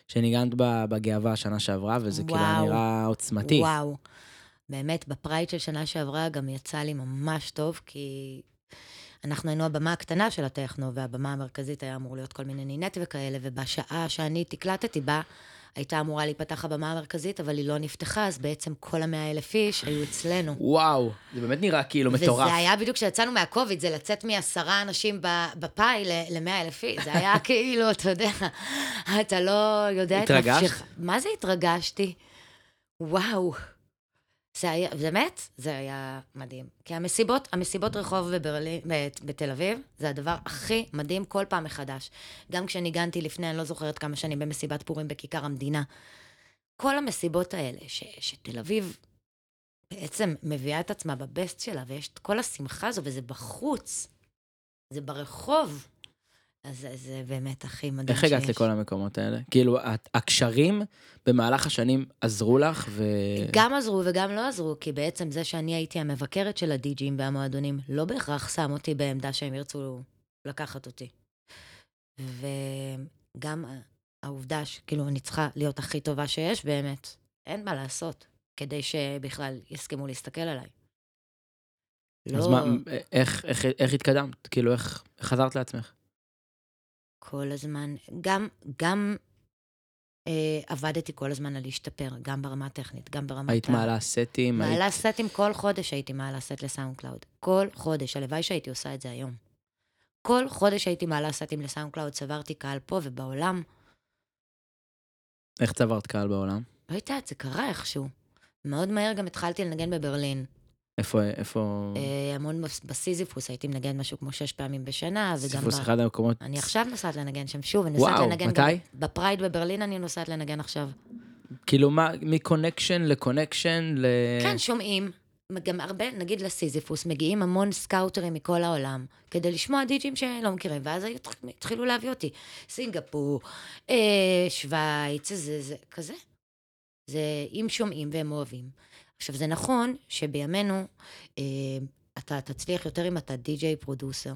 שניגנת בגאווה השנה שעברה, וזה כאילו וואו. נראה עוצמתי. וואו. באמת, ב Pride של שנה שעברה גם יצא לי ממש טוב, כי אנחנו היינו הבמה הקטנה של הטכנו, והבמה המרכזית היה אמור להיות כל מיני נינט וכאלה, ובשעה שאני תקלטתי בה, הייתה אמורה להיפתח הבמה המרכזית, אבל היא לא נפתחה, אז בעצם כל המאה אלף איש היו אצלנו. וואו, זה באמת נראה כאילו מטורף. וזה היה בדיוק כשיצאנו מהקוביד, זה לצאת מעשרה אנשים בפאי למאה אלף איש. זה היה <laughs> כאילו, אתה יודע, אתה לא יודע את התרגשת? מה זה התרגשתי? וואו. זה היה, באמת, זה היה מדהים. כי המסיבות, המסיבות רחוב בברלין, בת- בתל אביב, זה הדבר הכי מדהים כל פעם מחדש. גם כשניגנתי לפני, אני לא זוכרת כמה שנים, במסיבת פורים בכיכר המדינה. כל המסיבות האלה, ש, שתל אביב בעצם מביאה את עצמה בבסט שלה, ויש את כל השמחה הזו, וזה בחוץ, זה ברחוב. אז זה- באמת הכי מדהים איך הגעת לכל המקומות האלה? כאילו, הקשרים במהלך השנים עזרו לך, ו... גם עזרו וגם לא עזרו, כי בעצם זה שאני הייתי המבקרת של הדי-ג'ים והמועדונים, לא בהכרח שם אותי בעמדה שהם ירצו לקחת אותי. וגם העובדה שכאילו אני צריכה להיות הכי טובה שיש, באמת, אין מה לעשות, כדי שבכלל יסכימו להסתכל עליי. אז לא מה, איך, איך, איך התקדמת? כאילו, איך חזרת לעצמך? כל הזמן, גם, גם אה, עבדתי כל הזמן על להשתפר, גם ברמה הטכנית, גם ברמת היית ה- מעלה סטים? היית... מעלה סטים כל חודש הייתי מעלה סט ל SoundCloud. כל חודש, הלוואי שהייתי עושה את זה היום. כל חודש הייתי מעלה סטים ל SoundCloud, צברתי קהל פה ובעולם. איך צברת קהל בעולם? לא יודעת, זה קרה איכשהו. מאוד מהר גם התחלתי לנגן בברלין. איפה, איפה... אה, המון בס- בסיזיפוס, הייתי מנגן משהו כמו שש פעמים בשנה, וגם... סיזיפוס ב- אחד המקומות... אני עכשיו נוסעת לנגן שם שוב, אני נוסעת וואו, לנגן... מתי? גם- ב Pride בברלין אני נוסעת לנגן עכשיו. כאילו, מה, מ connection ל connection ל... כן, שומעים. גם הרבה, נגיד לסיזיפוס, מגיעים המון scouter ים מכל העולם, כדי לשמוע די-ג'ים שלא מכירים, ואז התחילו להביא אותי. סינגפור, אה, שווייץ, זה, זה, כזה. זה אם שומעים והם אוהבים. עכשיו, זה נכון שבימינו אה, אתה תצליח יותר אם אתה די-ג'יי פרודוסר.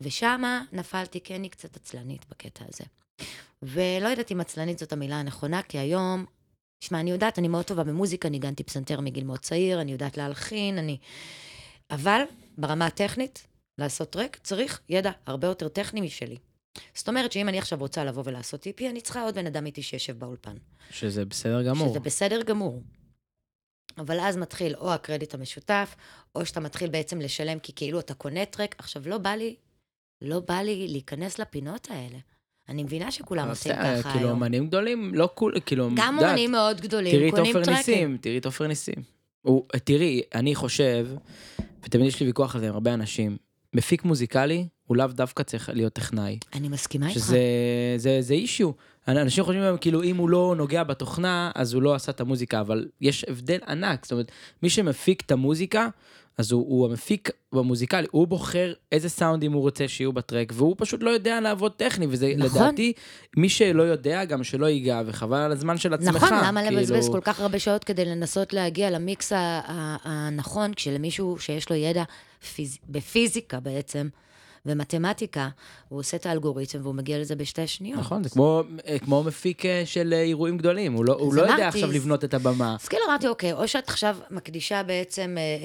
ושמה נפלתי, כי אני קצת עצלנית בקטע הזה. ולא יודעת אם עצלנית זאת המילה הנכונה, כי היום שמע, אני יודעת, אני מאוד טובה במוזיקה, ניגנתי פסנתר מגיל מאוד צעיר, אני יודעת להלחין, אני... אבל ברמה הטכנית, לעשות טרק, צריך ידע הרבה יותר טכני משלי. זאת אומרת שאם אני עכשיו רוצה לבוא ולעשות טיפי, אני צריכה עוד בן אדם איתי שישב באולפן. שזה בסדר גמור. שזה בסדר גמור. אבל אז מתחיל או הקרדיט המשותף, או שאתה מתחיל בעצם לשלם כי כאילו אתה קונה טרק. עכשיו, לא בא לי, לא בא לי להיכנס לפינות האלה. אני מבינה שכולם עושים בסדר, ככה כאילו, היום. אמנים גדולים, לא כול, כאילו, גם אומנים מאוד גדולים תראי את קונים עופר טרקים. ניסים, תראי את עופר ניסים. תראי, אני חושב, ותמיד יש לי ויכוח על זה עם הרבה אנשים, מפיק מוזיקלי, הוא לאו דווקא צריך להיות טכנאי. אני מסכימה איתך. שזה זה, זה אישיו. אנשים חושבים היום, כאילו, אם הוא לא נוגע בתוכנה, אז הוא לא עשה את המוזיקה, אבל יש הבדל ענק. זאת אומרת, מי שמפיק את המוזיקה, אז הוא, הוא המפיק במוזיקלי, הוא בוחר איזה סאונדים הוא רוצה שיהיו בטרק, והוא פשוט לא יודע לעבוד טכני, וזה נכון. לדעתי, מי שלא יודע, גם שלא ייגע, וחבל על הזמן של עצמך. נכון, למה כאילו... לבזבז כל כך הרבה שעות כדי לנסות להגיע למיקס הנכון, כשלמישהו שיש לו ידע פיז... בפיזיקה בעצם, ומתמטיקה, הוא עושה את האלגוריתם והוא מגיע לזה בשתי שניות. נכון, זה כמו, אה, כמו מפיק אה, של אה, אירועים גדולים, הוא לא, הוא לא יודע עכשיו לבנות את הבמה. אז כאילו אמרתי, אוקיי, או שאת עכשיו מקדישה בעצם אה,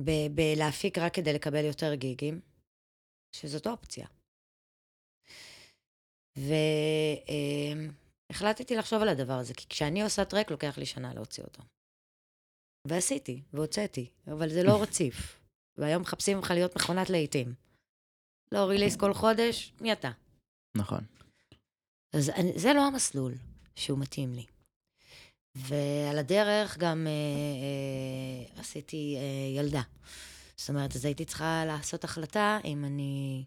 אה, בלהפיק רק כדי לקבל יותר גיגים, שזאת אופציה. והחלטתי לחשוב על הדבר הזה, כי כשאני עושה טרק, לוקח לי שנה להוציא אותו. ועשיתי, והוצאתי, אבל זה לא רציף. והיום מחפשים ממך להיות מכונת להיטים. לא ריליס כל חודש, מי אתה? נכון. אז אני, זה לא המסלול שהוא מתאים לי. ועל הדרך גם אה, אה, עשיתי אה, ילדה. זאת אומרת, אז הייתי צריכה לעשות החלטה אם אני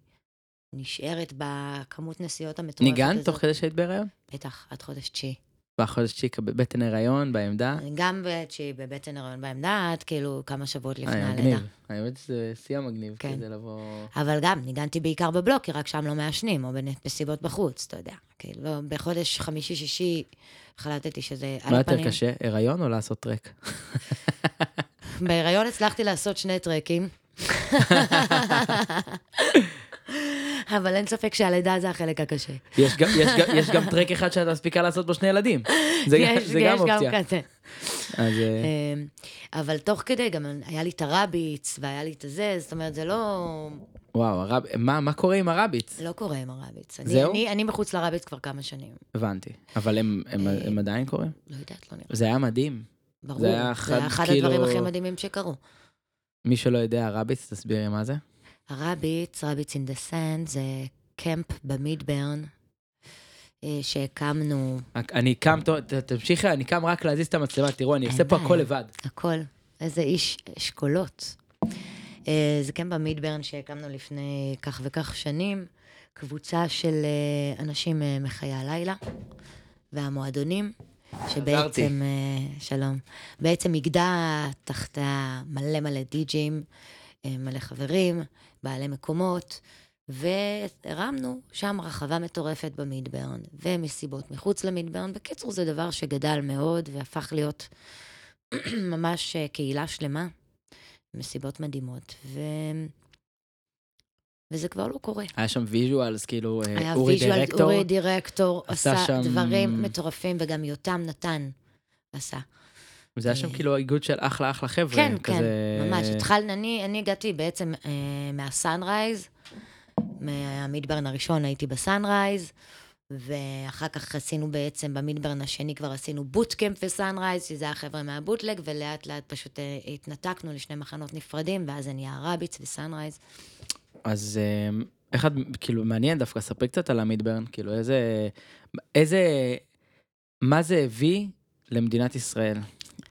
נשארת בכמות נסיעות המטורפת ניגנת הזאת. תוך כדי שהיית בהיריון? בטח, עד חודש תשיעי. בחודש צ'יקה בבטן הריון, בעמדה? גם בתשיעי בבטן הריון בעמדה, עד כאילו כמה שבועות לפני אה, הלידה. מגניב. האמת שזה שיא המגניב, כן. כזה לבוא... אבל גם, ניגנתי בעיקר בבלוק, כי רק שם לא מעשנים, או בנסיבות בחוץ, אתה יודע. כאילו, בחודש חמישי-שישי החלטתי שזה על מה הפנים. יותר קשה, הריון או לעשות טרק? בהיריון הצלחתי לעשות שני טרקים. <laughs> אבל אין ספק שהלידה זה החלק הקשה. יש גם- יש גם- יש גם טרק אחד שאת מספיקה לעשות בו שני ילדים. זה גם- יש, זה גם יש אופציה. כזה. אז אה, אמ, אבל תוך כדי גם היה לי את הרביץ, והיה לי את הזה, זאת אומרת, זה לא, וואו, הרב- מה מה קורה עם הרביץ? לא קורה עם הרביץ. אני, זהו? אני, אני מחוץ לרביץ כבר כמה שנים. הבנתי. אבל הם- הם אה, הם עדיין קורים? לא יודעת, לא נראה. זה היה מדהים. ברור, זה היה זה אחד, היה אחד כאילו- הדברים הכי מדהימים שקרו. מי שלא יודע, הרביץ, תסבירי מה זה. הרביץ, רביץ אין דה סנד, זה קמפ במידברן, אה, שהקמנו אני קם, תמשיכי, אני קם רק להזיז את המצלמה, תראו, אני עושה פה הכל. לבד. הכל. איזה איש אשכולות. אה, זה קמפ במידברן שהקמנו לפני כך וכך שנים, קבוצה של אה, אנשים מחיי הלילה והמועדונים, שבעצם, שלום, בעצם איגדה תחתיה מלא מלא די-ג'ים, מלא חברים, בעלי מקומות, והרמנו שם רחבה מטורפת במידברן, ומסיבות מחוץ למידברן. בקיצור, זה דבר שגדל מאוד והפך להיות <clears throat> ממש אה, קהילה שלמה, מסיבות מדהימות. ו... וזה כבר לא קורה. היה שם visuals, כאילו, אה, היה אורי visual, director. אורי דירקטור עשה עשה שם- דברים מטורפים, וגם יותם נתן עשה. זה היה שם אה, כאילו איגוד של אחלה אחלה חבר'ה. כן, כן, כזה... ממש. התחלנו, אני, אני הגעתי בעצם אה, מהסאנרייז, מהמידברן הראשון הייתי בסאנרייז, ואחר כך עשינו בעצם, במידברן השני כבר עשינו בוטקאמפ וסאנרייז, שזה היה חבר'ה מהבוטלג, ולאט לאט פשוט אה, התנתקנו לשני מחנות נפרדים, ואז זה נהיה רביץ וסאנרייז. אז אה, איך את, כאילו, מעניין דווקא, ספרי קצת על המידברן, כאילו, איזה, איזה, מה זה הביא למדינת ישראל,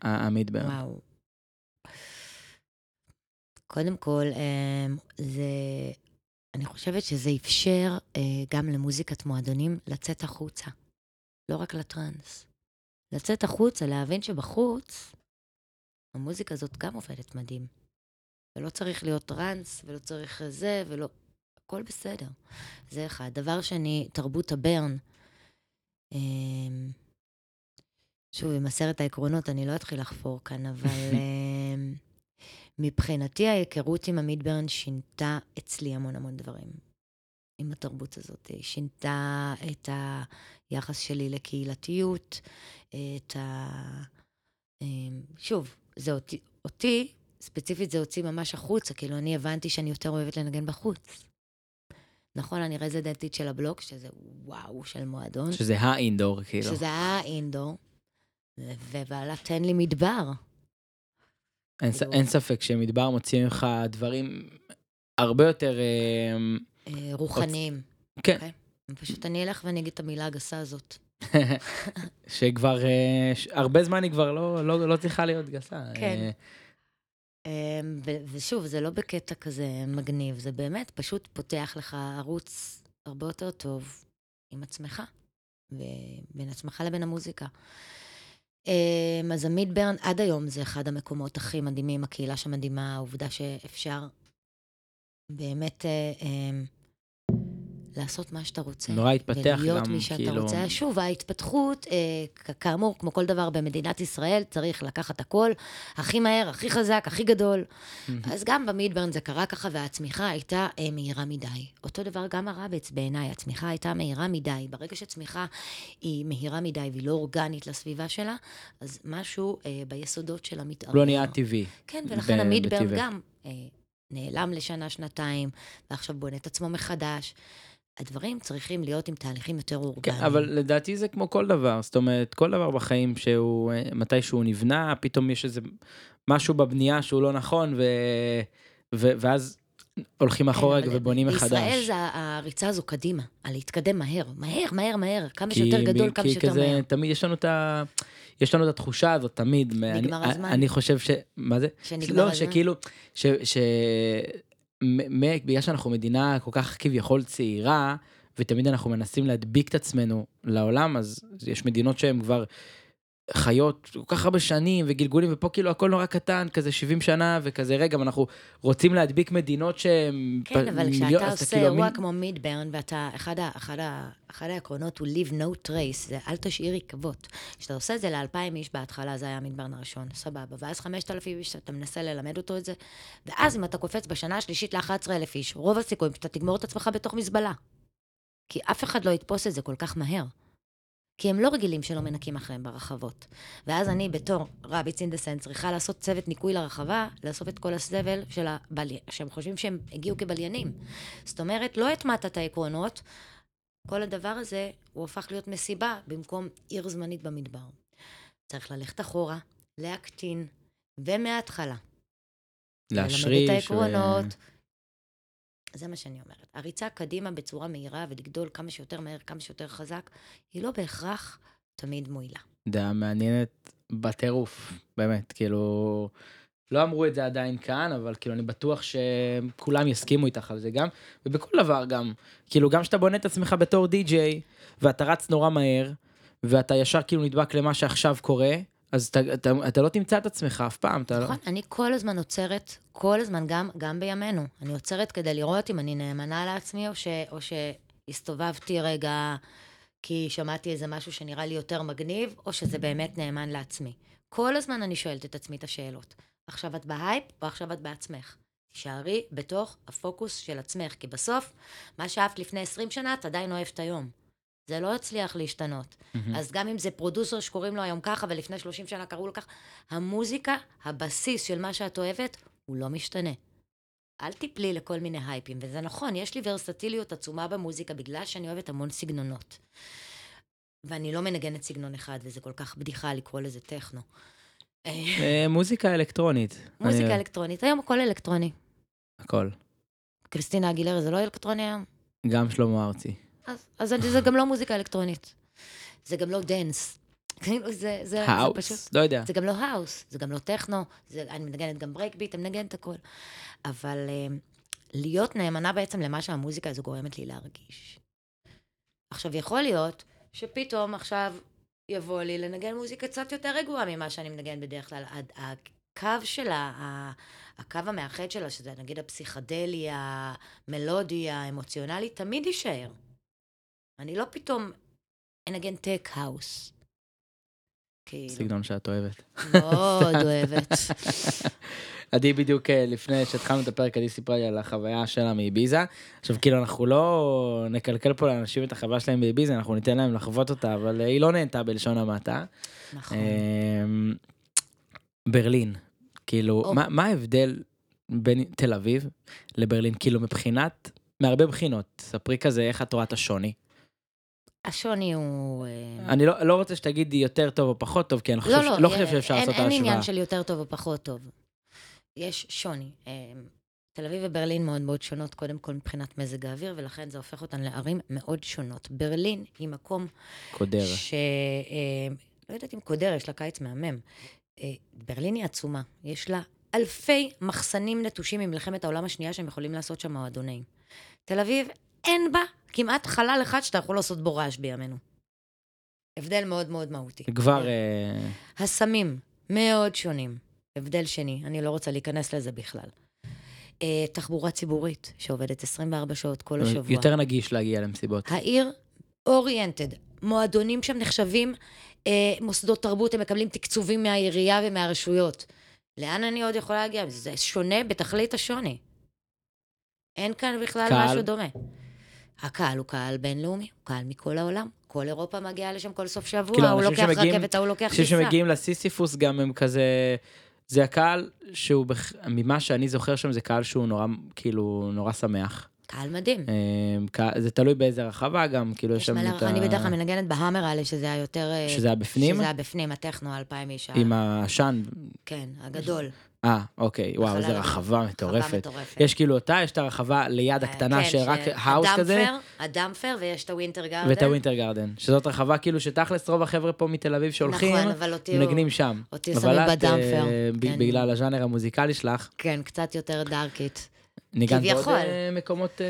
ה- המידברן? וואו. קודם כל, אה, זה... אני חושבת שזה אפשר אה, גם למוזיקת מועדונים לצאת החוצה. לא רק לטראנס. לצאת החוצה, להבין שבחוץ, המוזיקה הזאת גם עובדת מדהים. ולא צריך להיות טראנס, ולא צריך זה, ולא... הכל בסדר. זה אחד. דבר שני, תרבות הברן. שוב, עם עשרת העקרונות, אני לא אתחיל לחפור כאן, אבל <laughs> אה, מבחינתי ההיכרות עם המידברן שינתה אצלי המון המון דברים. עם התרבות הזאת. היא שינתה את היחס שלי לקהילתיות, את ה... אה, שוב, זה אותי, אותי, ספציפית זה הוציא ממש החוצה, כאילו אני הבנתי שאני יותר אוהבת לנגן בחוץ. נכון, אני רזידנטית של הבלוק, שזה וואו של מועדון. שזה האינדור, כאילו. שזה היה אינדור, ובעלה תן לי מדבר. אין, ס- כאילו- אין ספק שמדבר מוציא ממך דברים הרבה יותר, אה, אה, רוחניים. כן, אוקיי. פשוט אני אלך ואני אגיד את המילה הגסה הזאת. <laughs> שכבר, אה, ש- הרבה זמן היא כבר לא, לא, לא צריכה להיות גסה. כן. אה, אה, ו- ושוב, זה לא בקטע כזה מגניב, זה באמת פשוט פותח לך ערוץ הרבה יותר טוב עם עצמך, ובין עצמך לבין המוזיקה. אה, אז המידברן עד היום זה אחד המקומות הכי מדהימים, הקהילה שמדהימה, העובדה שאפשר באמת אה, אה, לעשות מה שאתה רוצה. נורא התפתח ולהיות גם, מי שאתה כאילו- רוצה. שוב, ההתפתחות, אה, כאמור, כמו כל דבר במדינת ישראל, צריך לקחת הכל הכי מהר, הכי חזק, הכי גדול. אז גם במידברן זה קרה ככה, והצמיחה הייתה אה, מהירה מדי. אותו דבר גם הרבץ בעיניי, הצמיחה הייתה מהירה מדי. ברגע שצמיחה היא מהירה מדי והיא לא אורגנית לסביבה שלה, אז משהו אה, ביסודות שלה מתערער. לא נהיה טבעי. כן, ולכן המידברן. גם אה, נעלם לשנה, שנתיים, ועכשיו בונה את עצמו מחדש. הדברים צריכים להיות עם תהליכים יותר כן, אורגניים. אבל לדעתי זה כמו כל דבר, זאת אומרת, כל דבר בחיים שהוא, אה, מתי שהוא נבנה, פתאום יש איזה משהו בבנייה שהוא לא נכון, ו... ו... ואז הולכים אחורה כן, ובונים מחדש. בישראל זה הריצה הזו קדימה, על להתקדם מהר, מהר, מהר, מהר, כמה כי- שיותר גדול, כי כמה שיותר כזה, מהר. תמיד יש לנו את ה... יש לנו את התחושה הזאת תמיד. נגמר אני, הזמן. אני חושב ש... מה זה? שנגמר לא, הזמן. שכאילו, ש... ש... בגלל שאנחנו מדינה כל כך כביכול צעירה, ותמיד אנחנו מנסים להדביק את עצמנו לעולם, אז יש מדינות שהן כבר חיות כל כך הרבה שנים וגלגולים, ופה כאילו הכל נורא קטן, כזה 70 שנה, וכזה רגע, אנחנו רוצים להדביק מדינות שהן... כן, אבל מיליון- כשאתה עושה כאילו אירוע המין- כמו מידברן, ואתה, אחד, ה, אחד, ה, אחד העקרונות הוא leave no trace, זה אל תשאיר עקבות. כשאתה עושה את זה לאלפיים איש בהתחלה, זה היה המידברן הראשון, סבבה. ואז חמשת אלפים איש, אתה מנסה ללמד אותו את זה, ואז אם אתה קופץ בשנה השלישית ל-11 אלף איש, רוב הסיכויים שאתה תגמור את עצמך בתוך מזבלה. כי אף אחד לא יתפוס את זה כל כך מהר. כי הם לא רגילים שלא מנקים אחריהם ברחבות. ואז אני, בתור רביץ דה סנס, צריכה לעשות צוות ניקוי לרחבה, לאסוף את כל הסבל של הבלי... שהם חושבים שהם הגיעו כבליינים. זאת אומרת, לא הטמעת את העקרונות, כל הדבר הזה, הוא הפך להיות מסיבה במקום עיר זמנית במדבר. צריך ללכת אחורה, להקטין, ומההתחלה. להשריש. ללמד ו- את העקרונות. זה מה שאני אומרת. הריצה קדימה בצורה מהירה ולגדול כמה שיותר מהר, כמה שיותר חזק, היא לא בהכרח תמיד מועילה. דעה מעניינת בטירוף, באמת, כאילו, לא אמרו את זה עדיין כאן, אבל כאילו אני בטוח שכולם יסכימו איתך על זה גם, ובכל דבר גם, כאילו גם כשאתה בונה את עצמך בתור די-ג'יי, ואתה רץ נורא מהר, ואתה ישר כאילו נדבק למה שעכשיו קורה, אז אתה, אתה, אתה לא תמצא את עצמך אף פעם, אתה לא... נכון, אני כל הזמן עוצרת, כל הזמן, גם, גם בימינו. אני עוצרת כדי לראות אם אני נאמנה לעצמי, או, ש, או שהסתובבתי רגע כי שמעתי איזה משהו שנראה לי יותר מגניב, או שזה באמת נאמן לעצמי. כל הזמן אני שואלת את עצמי את השאלות. עכשיו את בהייפ, או עכשיו את בעצמך? תישארי בתוך הפוקוס של עצמך, כי בסוף, מה שאהבת לפני 20 שנה, את עדיין אוהבת היום. זה לא יצליח להשתנות. Mm-hmm. אז גם אם זה producer שקוראים לו היום ככה, ולפני 30 שנה קראו לו ככה, המוזיקה, הבסיס של מה שאת אוהבת, הוא לא משתנה. אל תיפלי לכל מיני הייפים, וזה נכון, יש לי ורסטיליות עצומה במוזיקה, בגלל שאני אוהבת המון סגנונות. ואני לא מנגנת סגנון אחד, וזה כל כך בדיחה לקרוא לזה טכנו. אה, מוזיקה אלקטרונית. מוזיקה אני- אלקטרונית, היום הכל אלקטרוני. הכל. קריסטינה אגילרה זה לא אלקטרוני היום? גם שלמה ארצי. אז, אז זה גם לא מוזיקה אלקטרונית. זה גם לא dance. כאילו, זה, זה, זה פשוט... לא יודע. זה גם לא האוס, זה גם לא טכנו, זה, אני מנגנת גם breakbeat, אני מנגנת הכל. אבל uh, להיות נאמנה בעצם למה שהמוזיקה הזו גורמת לי להרגיש. עכשיו, יכול להיות שפתאום עכשיו יבוא לי לנגן מוזיקה קצת יותר רגועה ממה שאני מנגן בדרך כלל. הקו שלה, הקו המאחד שלה, שזה נגיד הפסיכדלי, המלודי, האמוציונלי, תמיד יישאר. אני לא פתאום אנגן טק האוס. כאילו. סגנון שאת אוהבת. מאוד אוהבת. <laughs> עדי בדיוק אה, לפני שהתחלנו את הפרק, עדי סיפרה לי על החוויה שלה מאביזה. עכשיו כאילו אנחנו לא נקלקל פה לאנשים את החוויה שלהם באביזה, אנחנו ניתן להם לחוות אותה, אבל אה, היא לא נהנתה בלשון המעטה. נכון. אמ, ברלין, כאילו, או. מה מה ההבדל בין תל אביב לברלין? כאילו מבחינת, מהרבה בחינות, ספרי כזה איך את רואה את השוני. השוני הוא... אה, אני לא לא רוצה שתגידי יותר טוב או פחות טוב, כי אני חושב לא, לא, לא חושב שאפשר אין- לעשות את אין ההשוואה. עניין של יותר טוב או פחות טוב. יש שוני. אה, תל אביב וברלין מאוד מאוד שונות, קודם כל מבחינת מזג האוויר, ולכן זה הופך אותן לערים מאוד שונות. ברלין היא מקום קודר. ש... אה, לא יודעת אם קודר, יש לה קיץ מהמם. ברלין היא עצומה, יש לה אלפי מחסנים נטושים ממלחמת העולם השנייה שהם יכולים לעשות שם מועדונים. תל אביב, אין בה כמעט חלל אחד שאתה יכול לעשות בו רעש בימינו. הבדל מאוד מאוד מהותי. כבר... אה, הסמים, מאוד שונים. הבדל שני, אני לא רוצה להיכנס לזה בכלל. אה, תחבורה ציבורית, שעובדת 24 שעות כל השבוע. יותר נגיש להגיע למסיבות. העיר אוריינטד. מועדונים שם נחשבים אה, מוסדות תרבות, הם מקבלים תקצובים מהעירייה ומהרשויות. לאן אני עוד יכולה להגיע? זה שונה בתכלית השוני. אין כאן בכלל קהל? משהו דומה. הקהל הוא קהל בינלאומי, הוא קהל מכל העולם. כל אירופה מגיעה לשם כל סוף שבוע, כאילו, הוא לוקח שמגיעים- רכבת, ההוא לוקח אנשים טיסה. שמגיעים לסיסיפוס גם הם כזה... זה הקהל שהוא, בח... ממה שאני זוכר שם, זה קהל שהוא נורא, כאילו, נורא שמח. קהל מדהים. קהל- זה תלוי באיזה רחבה גם, כאילו, יש שם את ה... אני בדרך כלל מנגנת בהאמר האלה, שזה היה יותר... שזה היה בפנים? שזה היה בפנים, הטכנו, אלפיים איש. עם העשן. כן, הגדול. אה, אוקיי, וואו, איזה. רחבה מטורפת. יש כאילו אותה, יש את הרחבה ליד אה, הקטנה, כן, שרק האוס כזה, הדאמפר, ויש את הווינטר גארדן. ואת הווינטר גרדן. שזאת רחבה כאילו שתכלס רוב החבר'ה פה מתל אביב שהולכים, נכון, אבל אותי מנגנים שם. אותי שמים בדאמפר. אה, כן. בגלל הז'אנר המוזיקלי שלך, כן, קצת יותר דארקית. ניגנת בעוד כביכול. אה, מקומות אה,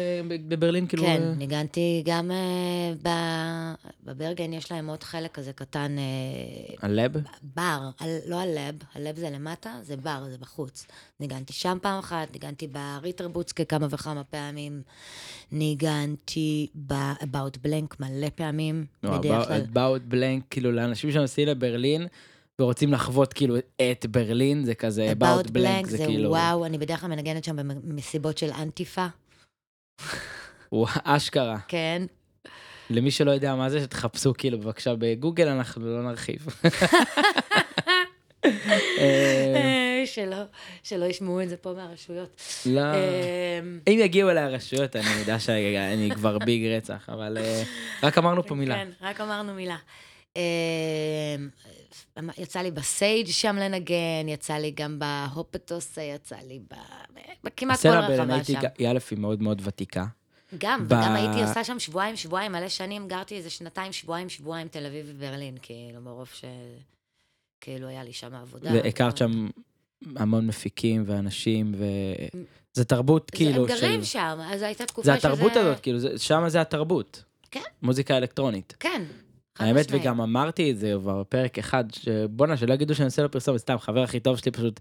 בברלין, כאילו... כן, אה, ניגנתי גם ב- בברגהיין, יש להם עוד חלק כזה קטן, הלב? בר, על- לא הלב, הלב זה למטה, זה בר, זה בחוץ. ניגנתי שם פעם אחת, ניגנתי בריטר בוצקה כמה וכמה פעמים, ניגנתי ב-about blank מלא פעמים, בדרך כלל. באוט בלנק, כאילו לאנשים שנוסעים לברלין ורוצים לחוות כאילו את ברלין, זה כזה About בלנק, blank זה זה כאילו... וואו, אני בדרך כלל מנגנת שם במסיבות של אנטיפה, אשכרה. כן. למי שלא יודע מה זה, שתחפשו כאילו בבקשה בגוגל, אנחנו לא נרחיב. <laughs> אה, שלא, שלא ישמעו את זה פה מהרשויות. לא. אה, אם יגיעו אליי הרשויות, אני יודע שאני כבר ביג רצח, אבל אה, רק אמרנו פה מילה. כן, רק אמרנו מילה. יצא לי בסייג' שם לנגן, יצא לי גם בהופטוס, יצא לי ב- כמעט כל רחבה שם. היא א' היא מאוד מאוד ותיקה. גם, ב- וגם הייתי עושה שם שבועיים, שבועיים, מלא שנים, גרתי איזה שנתיים, שבועיים, שבועיים, תל אביב וברלין, כאילו, מרוב ש... כאילו, היה לי שם עבודה. והכרת שם המון מפיקים ואנשים, וזה תרבות כאילו הם של... גרים שם, אז הייתה תקופה זה שזה... התרבות הזאת, כאילו, זה- שם זה התרבות. כן. מוזיקה אלקטרונית. כן, האמת. וגם אמרתי את זה כבר בפרק אחד, שבואנה, שלא יגידו שאני עושה לו פרסומת, סתם, חבר הכי טוב שלי פשוט,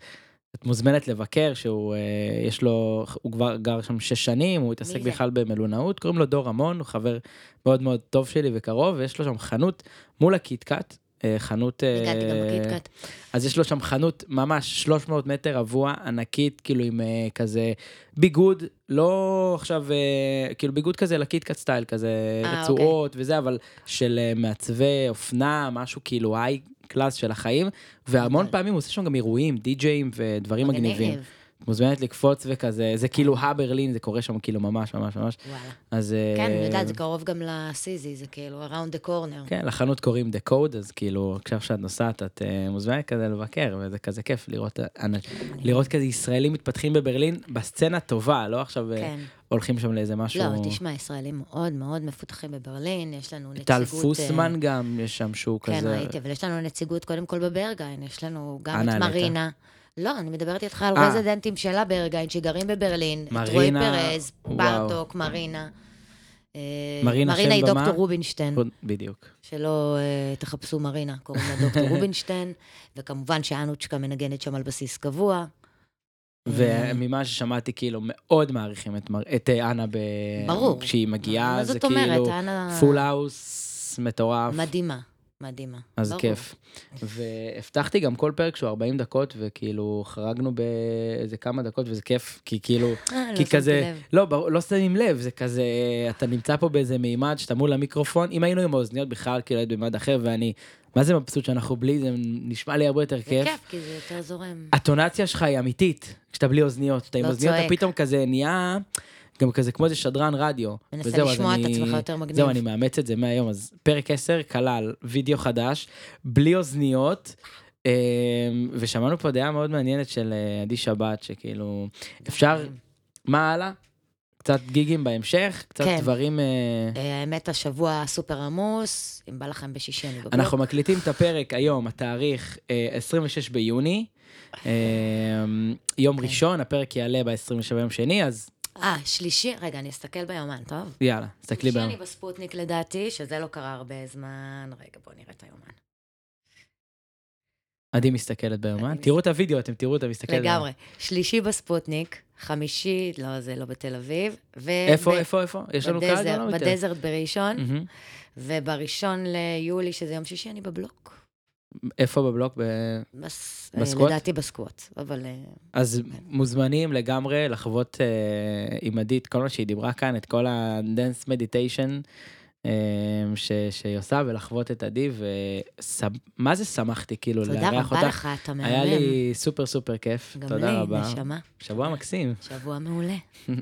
את מוזמנת לבקר, שהוא, אה, יש לו, הוא כבר גר שם שש שנים, הוא התעסק? בכלל במלונאות, קוראים לו דור רמון, הוא חבר מאוד מאוד טוב שלי וקרוב, ויש לו שם חנות מול הקיטקאט, חנות... אה, הגעתי גם בקיטקאט. אז יש לו שם חנות ממש 300 מטר רבוע, ענקית, כאילו עם אה, כזה ביגוד, לא עכשיו, אה, כאילו ביגוד כזה לקיטקאט סטייל, כזה אה, רצועות וזה, אבל של אה, מעצבי אופנה, משהו כאילו high class של החיים, והמון פעמים הוא עושה שם גם אירועים, די-ג'יים ודברים מגניב. מגניבים. את מוזמנת לקפוץ וכזה, זה כאילו הברלין, זה קורה שם כאילו ממש ממש ממש, וואלה. אז... אה, כן, אני יודעת, זה קרוב גם לסיזי, זה כאילו around the corner. כן, לחנות קוראים The Code, אז כאילו, עכשיו שאת נוסעת, את uh, מוזמנת כזה לבקר, וזה כזה כיף לראות, אנ- לראות כזה ישראלים מתפתחים בברלין בסצנה טובה, לא עכשיו אה, כן. הולכים שם לאיזה משהו... לא, תשמע, ישראלים מאוד מאוד מפותחים בברלין, יש לנו נציגות... טל אה, פוסמן גם, יש שם שהוא כן, כזה... ראיתי, אבל יש לנו נציגות קודם כל בברגיין, יש לנו גם את? מרינה. לא, אני מדברת איתך על אה. רזידנטים של הברגיין שגרים בברלין. את רועי מרינה, פרז, וואו. ברטוק, מרינה. אה, מרינה מרינה היא? דוקטור רובינשטיין, בדיוק. שלא אה, תחפשו מרינה, קוראים לה דוקטור <laughs> רובינשטיין, וכמובן שאנוצ'קה מנגנת שם על בסיס קבוע. וממה ששמעתי, כאילו, מאוד מעריכים את מר- את אנה ב... ברור. כשהיא מגיעה, מה זה זאת אומרת? כאילו אנה... full house מטורף. מדהימה, מדהימה. אז ברור. כיף. והבטחתי גם כל פרק שהוא 40 דקות, וכאילו חרגנו באיזה כמה דקות, וזה כיף, כי כאילו, אה, לא כי שמתי כזה, לב. לא, ברור, לא שמים לב, זה כזה, אתה נמצא פה באיזה מימד שאתה מול המיקרופון, אם היינו עם האוזניות בכלל, כאילו היית במימד אחר, ואני, מה זה מבסוט שאנחנו בלי, זה נשמע לי הרבה יותר זה כיף. כיף, כי זה יותר זורם. הטונציה שלך היא אמיתית, כשאתה בלי אוזניות, כשאתה עם לא אוזניות, אתה. פתאום כזה נהיה, גם כזה כמו איזה שדרן רדיו. מנסה לשמוע את עצמך יותר מגניב. זהו, אני מאמץ את זה מהיום. אז פרק 10 כלל וידאו חדש, בלי אוזניות, אה, ושמענו פה דעה מאוד מעניינת של אה, עדי שבת, שכאילו, אפשר, מה הלאה? קצת גיגים בהמשך, קצת כן. דברים... אה, אה, האמת, השבוע סופר עמוס, אם בא לכם בשישי, אני בבלוק. אנחנו מקליטים את הפרק היום, התאריך אה, 26 ביוני. <laughs> אה, יום כן. ראשון, הפרק יעלה ב-27 יום שני, אז אה, שלישי, רגע, אני אסתכל ביומן, טוב? יאללה, תסתכלי שלישי ביום. אני בספוטניק לדעתי, שזה לא קרה הרבה זמן. רגע, בוא נראה את היומן. עדי מסתכלת ביומן. תראו את הוידאו, אתם תראו אותה מסתכלת. ביומן. לגמרי. שלישי בספוטניק, חמישי, לא, זה לא בתל אביב. ו- איפה, איפה, איפה? יש לנו קהל בדזר- גם? לא. בדזרט בראשון. ובראשון ליולי, שזה יום שישי, אני בבלוק. איפה בבלוק? ב- בס... בסקווט? לדעתי בסקווט, אבל... אה, אז מוזמנים לגמרי לחוות אה, עם עדית כל מה שהיא דיברה כאן, את כל ה-dance meditation אה, ש- שהיא עושה, ולחוות את עדי, ומה זה שמחתי כאילו תודה לארח רבה אותך. לך, אתה מהמם. היה לי סופר סופר כיף, גם תודה לי, רבה. נשמה. שבוע מקסים. שבוע מעולה. <laughs>